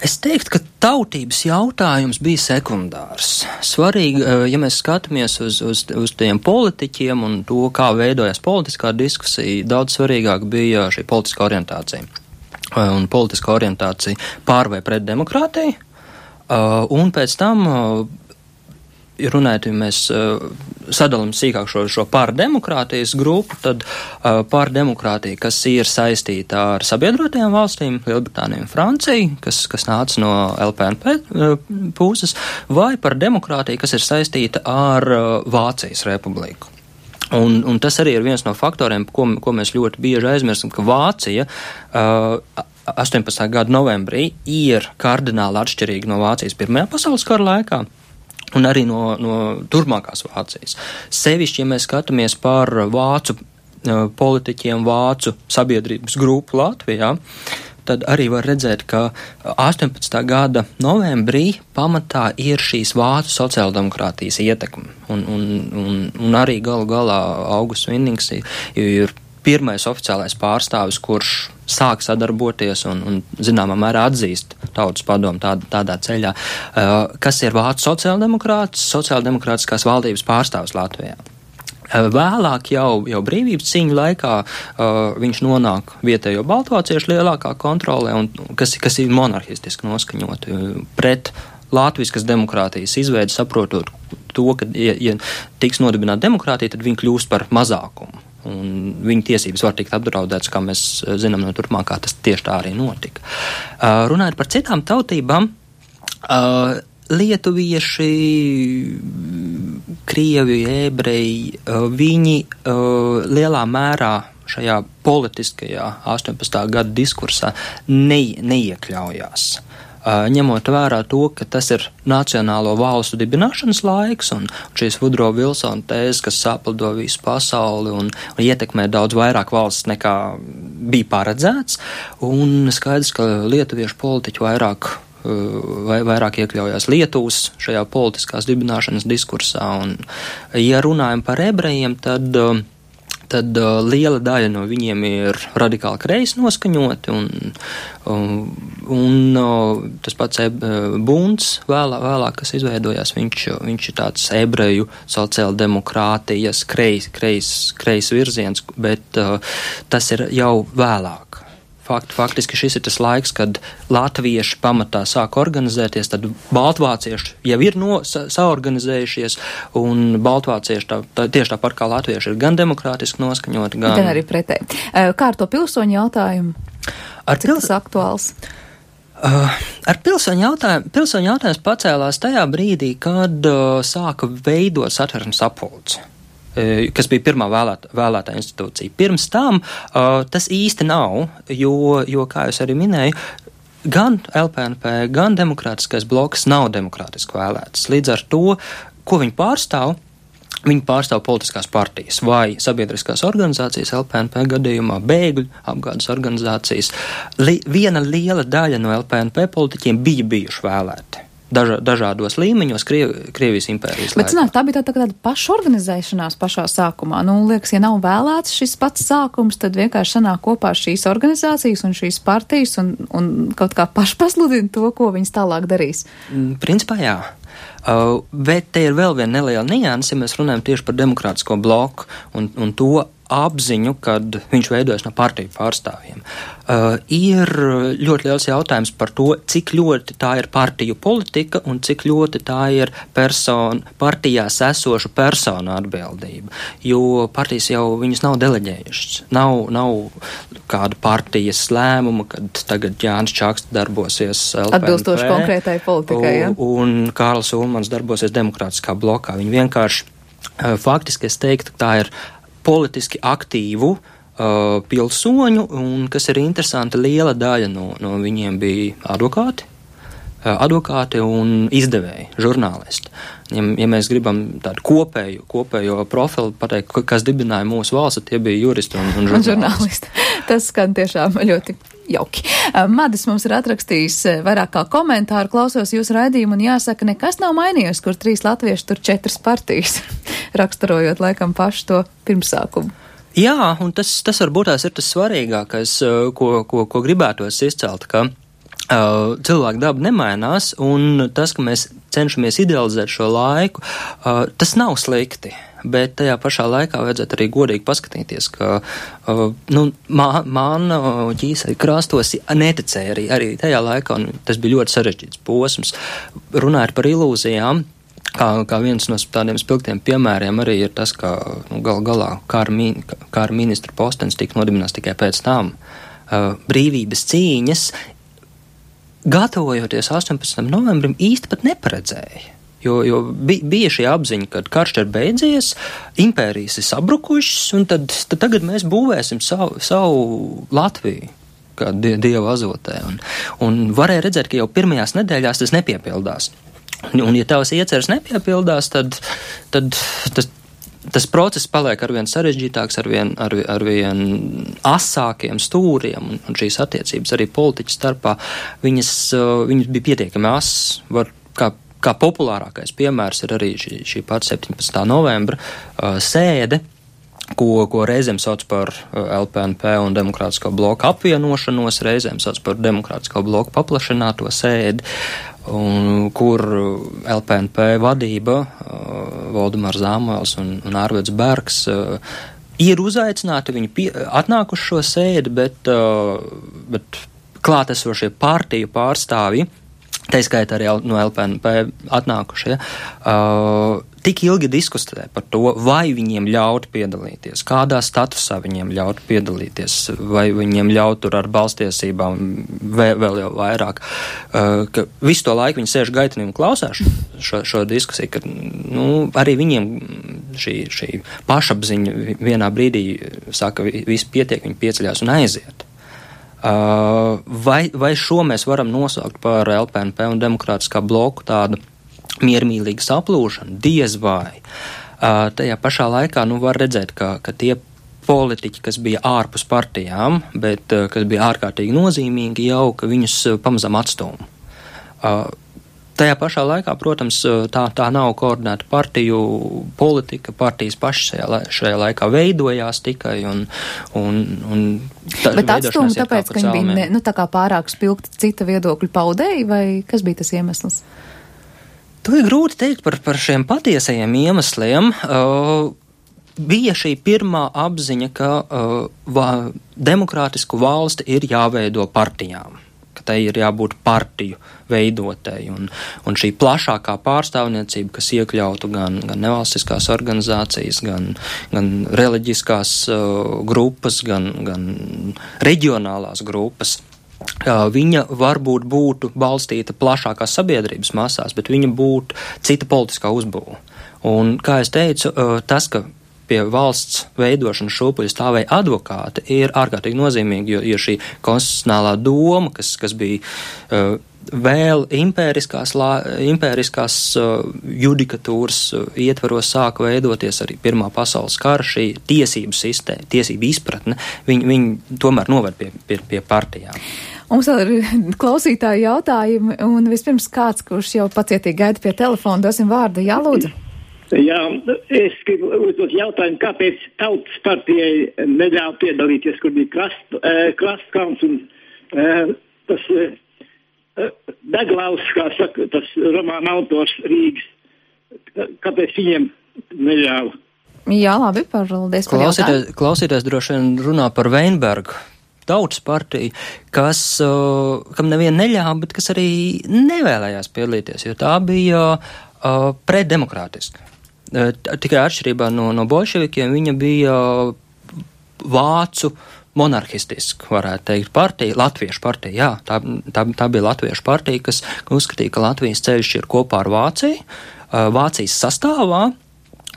Speaker 5: Es teiktu, ka tautības jautājums bija sekundārs. Svarīgi, eh, ja mēs skatāmies uz, uz, uz tiem politiķiem un to, kā veidojās politiskā diskusija, daudz svarīgāk bija šī politiskā orientācija. Eh, un politiskā orientācija pār vai pret demokrātiju. Eh, un pēc tam runājot, ja mēs uh, sadalām sīkāk šo, šo pārdemokrātijas grupu, tad uh, pārdemokrātija, kas ir saistīta ar sabiedrotajām valstīm, Lielbritāniju un Franciju, kas, kas nāca no LPNP uh, puses, vai par demokrātiju, kas ir saistīta ar uh, Vācijas republiku. Un, un tas arī ir viens no faktoriem, ko, ko mēs ļoti bieži aizmirstam, ka Vācija uh, 18. gada novembrī ir kardināli atšķirīga no Vācijas Pirmajā pasaules kara laikā un arī no, no turpmākās Vācijas. Sevišķi, ja mēs skatāmies par vācu uh, politiķiem, vācu sabiedrības grupu Latvijā, tad arī var redzēt, ka 18. gada novembrī pamatā ir šīs vācu sociāldemokrātijas ietekme. Un, un, un, un arī galu galā Augusts Vinnings ir pirmais oficiālais pārstāvis, kurš sāk sadarboties un, un zināmā mērā atzīst tautas padomu tād, tādā ceļā, uh, kas ir vācu sociāldemokrāts, sociāldemokrātiskās valdības pārstāvis Latvijā. Uh, vēlāk, jau, jau brīvības cīņa laikā, uh, viņš nonāk vietējo baltvāciešu lielākā kontrolē, un, kas, kas ir monarhistiski noskaņot uh, pret Latvijas demokrātijas izveidi, saprotot to, ka, ja, ja tiks nodibināta demokrātija, tad viņi kļūst par mazākumu un viņu tiesības var tikt apdraudētas, kā mēs zinām no turpmākā, tas tieši tā arī notika. Uh, runājot par citām tautībām, uh, lietuvieši, krievi, ebreji, uh, viņi lielā mērā šajā politiskajā 18. gada diskursā ne, neiekļaujās. Ņemot vērā to, ka tas ir nacionālo valstu dibināšanas laiks un šīs Vudro Vilsona tēzes, kas saplido visu pasauli un, un ietekmē daudz vairāk valsts nekā bija paredzēts, un skaidrs, ka lietuviešu politiķi vairāk vai vairāk iekļaujās Lietuvas šajā politiskās dibināšanas diskursā. Un, ja runājam par ebrejiem, tad uh, tad uh, liela daļa no viņiem ir radikāli kreisi noskaņoti, un, un, un uh, tas pats eb, Bunds vēlā, vēlāk, kas izveidojās, viņš, viņš ir tāds ebreju sociāldemokrātijas kreis, kreis, kreis virziens, bet uh, tas ir jau vēlāk. Fakt, faktiski šis ir tas laiks, kad latvieši pamatā sāk organizēties, tad baltvācieši jau ir no, sa, saorganizējušies, un baltvācieši tā, tā, tieši tāpat kā latvieši ir gan demokrātiski noskaņoti, gan,
Speaker 2: gan arī pretēji. Kā ar to pilsoņu jautājumu? Ar Cik pils... tas aktuāls?
Speaker 5: Uh, ar pilsoņu jautājumu, pilsoņu jautājums pacēlās tajā brīdī, kad uh, sāka veidot satversmes apulci. E, kas bija pirmā vēlētā, vēlētā institūcija. Pirms tam uh, tas īsti nav, jo, jo, kā jūs arī minēju, gan LPNP, gan demokrātiskais bloks nav demokrātiski vēlēts. Līdz ar to, ko viņi pārstāv, Viņi pārstāv politiskās partijas vai sabiedriskās organizācijas, LPNP gadījumā bēgļu apgādes organizācijas. Li, viena liela daļa no LPNP politiķiem bija bijuši vēlēti daža, dažādos līmeņos Kriev, Krievijas impērijas.
Speaker 2: Bet, zināk, tā bija tā, tā tāda pašorganizēšanās pašā sākumā. Nu, liekas, ja nav vēlēts šis pats sākums, tad vienkārši sanāk kopā šīs organizācijas un šīs partijas un, un kaut kā pašpasludina to, ko viņas tālāk darīs.
Speaker 5: Mm, principā jā. Uh, bet te ir vēl viena neliela nianse, ja mēs runājam tieši par demokrātisko bloku un, un to apziņu, kad viņš veidojas no partiju pārstāvjiem. Uh, ir ļoti liels jautājums par to, cik ļoti tā ir partiju politika un cik ļoti tā ir persona, partijās esošu personu atbildība. Jo partijas jau viņas nav deleģējušas. Nav, nav kāda partijas lēmuma, kad tagad Jānis Čakste darbosies LPNP,
Speaker 2: atbilstoši konkrētai politikai. Ja?
Speaker 5: Un, un Kārlis Ulmans darbosies demokrātiskā blokā. Viņi vienkārši uh, faktiski es teiktu, ka tā ir politiski aktīvu uh, pilsoņu, un kas ir interesanti, liela daļa no, no viņiem bija advokāti. Uh, advokāti un izdevēji, žurnālisti. Ja, ja mēs gribam tādu kopēju, kopējo profilu pateikt, kas dibināja mūsu valsti, tie bija juristi un, un žurnālisti. žurnālisti.
Speaker 2: Tas skan tiešām ļoti jauki. Madis mums ir atrakstījis vairāk kā komentāru, klausos jūsu raidījumu un jāsaka, nekas nav mainījies, kur trīs latvieši, tur četras partijas, raksturojot laikam pašu to pirmsākumu.
Speaker 5: Jā, un tas, tas varbūt tās ir tas svarīgākais, ko, ko, ko gribētos izcelt, ka Uh, cilvēka daba nemainās, un tas, ka mēs cenšamies idealizēt šo laiku, uh, tas nav slikti bet tajā pašā laikā vajadzētu arī godīgi paskatīties, ka uh, nu, man, man ķīsai krastos neticēja arī, arī tajā laikā, un tas bija ļoti sarežģīts posms. Runājot par ilūzijām, Kā, kā viens no tādiem spilgtiem piemēriem arī ir tas, ka nu, gal galā kara, min, kara ministra postenis tika nodibināts tikai pēc tam. Uh, brīvības cīņas, gatavojoties 18. novembrim, īsti pat neparedzēja. Jo, jo bija šī apziņa, ka karš ir beidzies, impērijas ir sabrukušas, un tad, tad tagad mēs būvēsim savu, savu Latviju kā die, dieva azotē. Un, un varēja redzēt, ka jau pirmajās nedēļās tas nepiepildās. Un, un ja tavs ieceres nepiepildās, tad, tad tas, tas process paliek arvien sarežģītāks, arvien, arvien, arvien asākiem stūriem, un, un šīs attiecības arī politiķu starpā, viņas, viņas bija pietiekami asas, var kā kā populārākais piemērs ir arī šī, šī pati 17. novembra uh, sēde, ko, ko reizēm sauc par LPNP un Demokrātisko bloku apvienošanos, reizēm sauc par Demokrātisko bloku paplašināto sēdi, un, kur LPNP vadība, uh, Valdemārs Zāmēls un, un Ārvets Bergs, uh, ir uzaicināti, viņi pie, atnākuši šo sēdi, bet, uh, bet klātesošie partiju pārstāvji tā skaitā arī no LPNP atnākušie, uh, tik ilgi diskutē par to, vai viņiem ļaut piedalīties, kādā statusā viņiem ļaut piedalīties, vai viņiem ļaut tur ar balstiesībām vēl, vēl jau vairāk. Uh, ka visu to laiku viņi sēž gaitenī un klausās šo, šo diskusiju, ka nu, arī viņiem šī, šī pašapziņa vienā brīdī saka, viss pietiek, viņi pieceļās un aiziet. Vai, vai šo mēs varam nosaukt par LPNP un demokrātiskā bloku tādu miermīlīgu saplūšanu? Diez vai. Tajā pašā laikā nu, var redzēt, ka, ka tie politiķi, kas bija ārpus partijām, bet kas bija ārkārtīgi nozīmīgi, jau ka viņus pamazām atstūma. Tajā pašā laikā, protams, tā, tā nav koordinēta partiju politika. Partijas pašas šajā, šajā laikā veidojās tikai un. un, un
Speaker 2: tā, Bet atstūma tāpēc, ka viņi bija ne, nu, tā kā pārāk spilgti cita viedokļu paudēji, vai kas bija tas iemesls?
Speaker 5: To ir grūti teikt par, par šiem patiesajiem iemesliem. Uh, bija šī pirmā apziņa, ka uh, va, demokrātisku valsti ir jāveido partijām ka tai ir jābūt partiju veidotai. Un, un šī plašākā pārstāvniecība, kas iekļautu gan, gan nevalstiskās organizācijas, gan, gan reliģiskās uh, grupas, gan, gan reģionālās grupas. Uh, viņa varbūt būtu balstīta plašākās sabiedrības masās, bet viņa būtu cita politiskā uzbūve. Un, kā jau teicu, uh, tas, ka pie valsts veidošanas šūpuļa stāvēja advokāti, ir ārkārtīgi nozīmīgi, jo, jo šī konstitucionālā doma, kas, kas bija uh, vēl impēriskās, lā, impēriskās uh, judikatūras uh, ietvaros sāka veidoties arī Pirmā pasaules kara šī tiesību sistēma, tiesību izpratne, viņi, viņi tomēr noved pie, pie, pie partijām.
Speaker 2: Mums vēl ir klausītāji jautājumi, un vispirms kāds, kurš jau pacietīgi gaida pie telefona, dosim vārdu, jālūdzu.
Speaker 6: Jā, es gribu uzdot jautājumu, kāpēc tautas partijai neļāva piedalīties, kur bija krast, eh, krastkauns un eh, tas eh, Deglaus, kā saka, tas romāna autors Rīgas. Kāpēc viņiem neļāva?
Speaker 2: Jā, labi, paldies.
Speaker 5: Klausīties, klausīties droši vien runā par Veinbergu. Tautas partija, kas, kam neviena neļāva, bet kas arī nevēlējās piedalīties, jo tā bija uh, pretdemokrātiska. Eh, tikai atšķirībā no, no bolševikiem, viņa bija vācu monarhistiska, varētu teikt, partija, Latviešu partija. Jā, tā, tā, tā bija Latviešu partija, kas uzskatīja, ka Latvijas ceļš ir kopā ar Vāciju, eh, Vācijas sastāvā.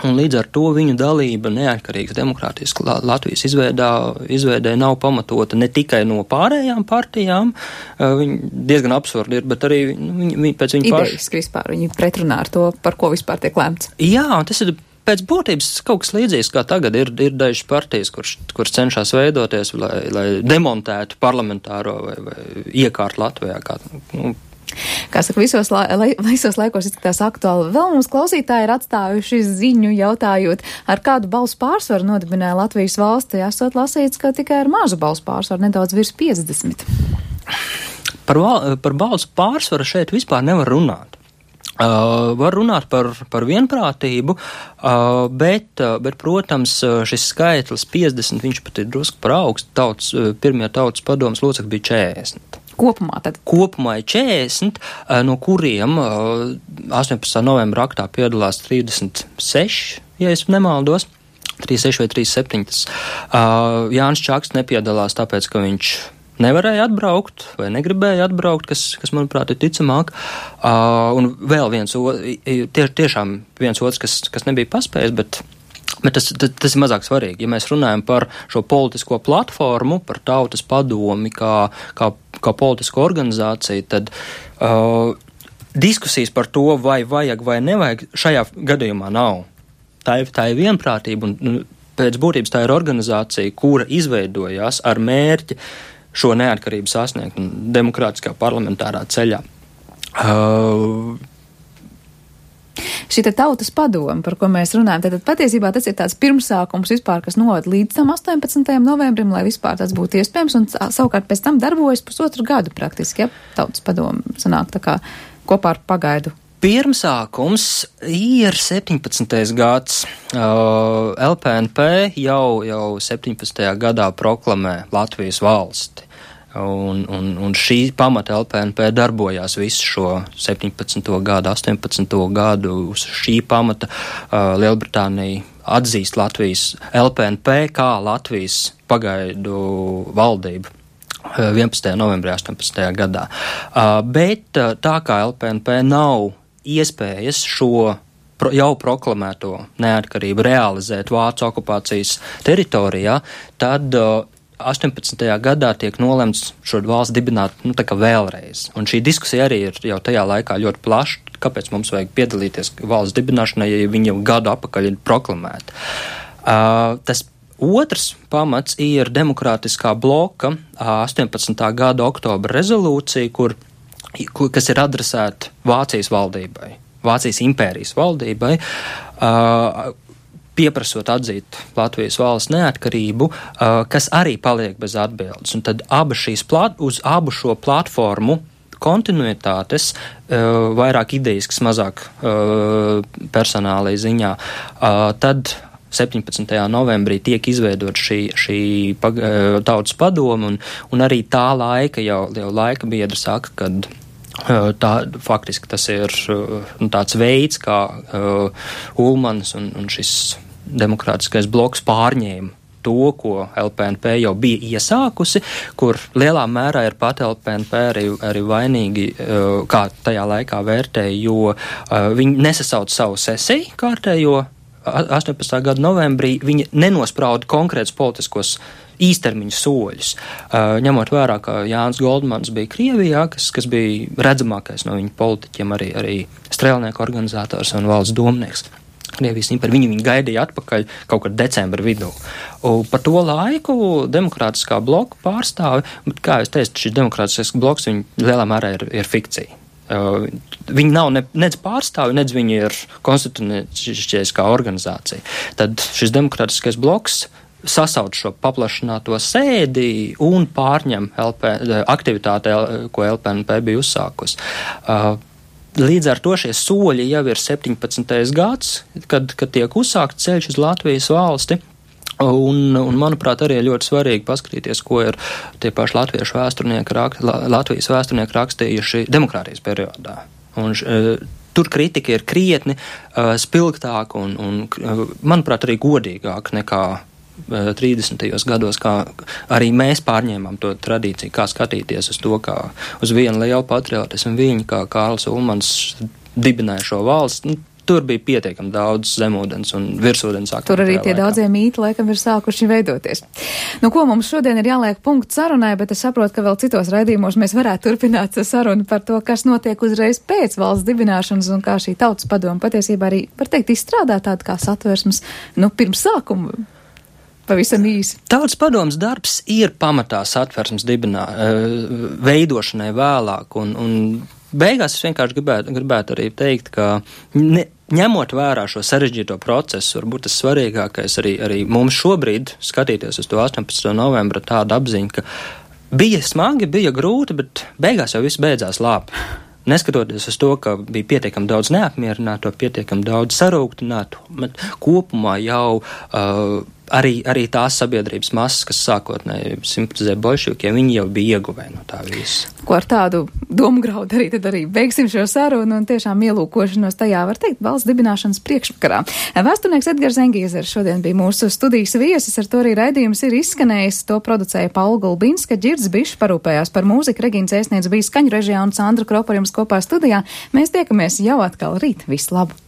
Speaker 5: Un līdz ar to viņu dalība neatkarīgas demokrātijas Latvijas izveidā, izveidē nav pamatota ne tikai no pārējām partijām, viņi diezgan absurdi ir, bet arī nu, viņi, viņi pēc viņa
Speaker 2: paša. Idejas vispār, viņi pretrunā ar to, par ko vispār tiek lēmts.
Speaker 5: Jā, un tas ir pēc būtības kaut kas līdzīgs, kā tagad ir, ir dažas partijas, kuras kur cenšas veidoties, lai, lai demontētu parlamentāro vai, vai iekārtu Latvijā. Kā, nu,
Speaker 2: kā saka, visos, la, lai, visos laikos izskatās aktuāli. Vēl mums klausītāji ir atstājuši ziņu jautājot, ar kādu balsu pārsvaru nodibināja Latvijas valsti. Esot lasīts, ka tikai ar mazu balsu pārsvaru, nedaudz virs 50.
Speaker 5: Par, par balsu pārsvaru šeit vispār nevar runāt. Uh, var runāt par, par vienprātību, uh, bet, uh, bet, protams, šis skaitlis 50, viņš pat ir drusku par augstu. Tauts, pirmie tautas padomas locekļi bija 40.
Speaker 2: Kopumā tad?
Speaker 5: Kopumā ir 40, eh, no kuriem 18. Eh, novembra aktā piedalās 36, ja es nemaldos. 36 vai 37. Uh, Jānis Čakste nepiedalās tāpēc, ka viņš nevarēja atbraukt vai negribēja atbraukt, kas, kas manuprāt, ir ticamāk. Uh, un vēl viens, tie, tiešām viens otrs, kas, kas nebija paspējis, bet Bet tas, tas, tas ir mazāk svarīgi. Ja mēs runājam par šo politisko platformu, par tautas padomi kā, kā, kā politisko organizāciju, tad uh, diskusijas par to, vai vajag vai nevajag, šajā gadījumā nav. Tā ir, tā ir vienprātība, un nu, pēc būtības tā ir organizācija, kura izveidojās ar mērķi šo neatkarību sasniegt demokrātiskā parlamentārā ceļā. Uh,
Speaker 2: šī tautas padoma, par ko mēs runājam, tad patiesībā tas ir tāds pirmsākums vispār, kas novada līdz tam 18. novembrim, lai vispār tas būtu iespējams, un savukārt pēc tam darbojas pusotru gadu praktiski, ja tautas padoma sanāk tā kā kopā ar pagaidu
Speaker 5: Pirmsākums ir 17. gads. Uh, LPNP jau, jau 17. gadā proklamē Latvijas valsti. Un, un, un šī pamata LPNP darbojās visu šo 17. gadu, 18. gadu. Uz šī pamata uh, Lielbritānija atzīst Latvijas LPNP kā Latvijas pagaidu valdību. 11. novembrī 18. gadā. Uh, bet uh, tā kā LPNP nav iespējas šo pro, jau proklamēto neatkarību realizēt Vācu okupācijas teritorijā, tad uh, 18. gadā tiek nolemts šo valsts dibināt nu, vēlreiz. Un šī diskusija arī ir jau tajā laikā ļoti plaša. Kāpēc mums vajag piedalīties valsts dibināšanā, ja viņi jau gadu atpakaļ ir proklamēti? Uh, tas otrs pamats ir demokrātiskā bloka 18. gada oktobra rezolūcija, kur, kas ir adresēta Vācijas valdībai. Vācijas impērijas valdībai, uh, pieprasot atzīt Latvijas valsts neatkarību, uh, kas arī paliek bez atbildes. Un tad abas šīs plat, uz abu šo platformu kontinuitātes, uh, vairāk idejas, mazāk uh, personālai ziņā, tad 17. novembrī tiek izveidot šī, šī tautas padoma, un, un arī tā laika jau, jau laika biedri saka, kad Tā, faktiski tas ir nu, tāds veids, kā uh, Ulmans un, un šis demokrātiskais bloks pārņēma to, ko LPNP jau bija iesākusi, kur lielā mērā ir pat LPNP arī, arī vainīgi, kā tajā laikā vērtēja, jo viņi nesasauc savu sesiju kārtējo 18. gada novembrī, viņi nenosprauda konkrētus politiskos īstermiņa soļus. Uh, ņemot vērā, ka Jānis Goldmans bija Krievijā, kas, kas bija redzamākais no viņa politiķiem, arī, arī strēlnieku organizators un valsts domnieks. Krievijas impērija. Viņi viņu gaidīja atpakaļ kaut kad decembra vidū. Un par to laiku demokrātiskā bloka pārstāvi, kā jau teicu, šis demokrātiskais bloks lielā mērā ir, ir fikcija. Uh, viņi nav ne, nec pārstāvi, nec viņi ir konstitucionāliskā organizācija. Tad šis demokrātiskais bloks sasauc šo paplašināto sēdi un pārņem LP, aktivitāti, ko LPNP bija uzsākusi. Uh, līdz ar to šie soļi jau ir 17. gads, kad, kad tiek uzsākts ceļš uz Latvijas valsti. Un, un, manuprāt, arī ļoti svarīgi paskatīties, ko ir tie paši latviešu vēsturnieki, rak, Latvijas vēsturnieki rakstījuši demokrātijas periodā. Un, uh, tur kritika ir krietni uh, spilgtāka un, un, uh, manuprāt, arī godīgāka nekā 30. gados, kā arī mēs pārņēmām to tradīciju, kā skatīties uz to, kā uz vienu lielu patriotismu viņi, kā Kārls Ulmans dibināja šo valsts. Nu, tur bija pietiekami daudz zemūdens un virsūdens akmeņu.
Speaker 2: Tur arī tie laikā. daudzie mīti laikam ir sākuši veidoties. Nu, ko mums šodien ir jāliek punkts sarunai, bet es saprotu, ka vēl citos raidījumos mēs varētu turpināt sarunu par to, kas notiek uzreiz pēc valsts dibināšanas un kā šī tautas padoma patiesībā arī, var teikt, izstrādā tādu kā satversmes, nu, pirms sākuma Pavisam īsi.
Speaker 5: Tautas padoms darbs ir pamatā satversmes dibinā, eh, veidošanai vēlāk, un, un beigās es vienkārši gribētu, gribētu arī teikt, ka ne, ņemot vērā šo sarežģīto procesu, varbūt tas svarīgākais arī, arī mums šobrīd skatīties uz to 18. novembra tādu apziņu, ka bija smagi, bija grūti, bet beigās jau viss beidzās labi. Neskatoties uz to, ka bija pietiekami daudz neapmierināto, pietiekami daudz sarūktinātu, bet kopumā jau uh, arī, arī tās sabiedrības masas, kas sākotnēji simpatizē bolševikiem, viņi jau bija ieguvēji no tā visa.
Speaker 2: Ko ar tādu domu graudu arī tad arī beigsim šo sarunu un tiešām ielūkošanos tajā, var teikt, valsts dibināšanas priekšvakarā. Vēsturnieks Edgars Engīzers šodien bija mūsu studijas viesis, ar to arī raidījums ir izskanējis. To producēja Paula Gulbinska, Girds Bišs parūpējās par mūziku, Regīns Ēsniec bija skaņu režijā un Sandra Kropa jums kopā studijā. Mēs tiekamies jau atkal rīt. Visu labu!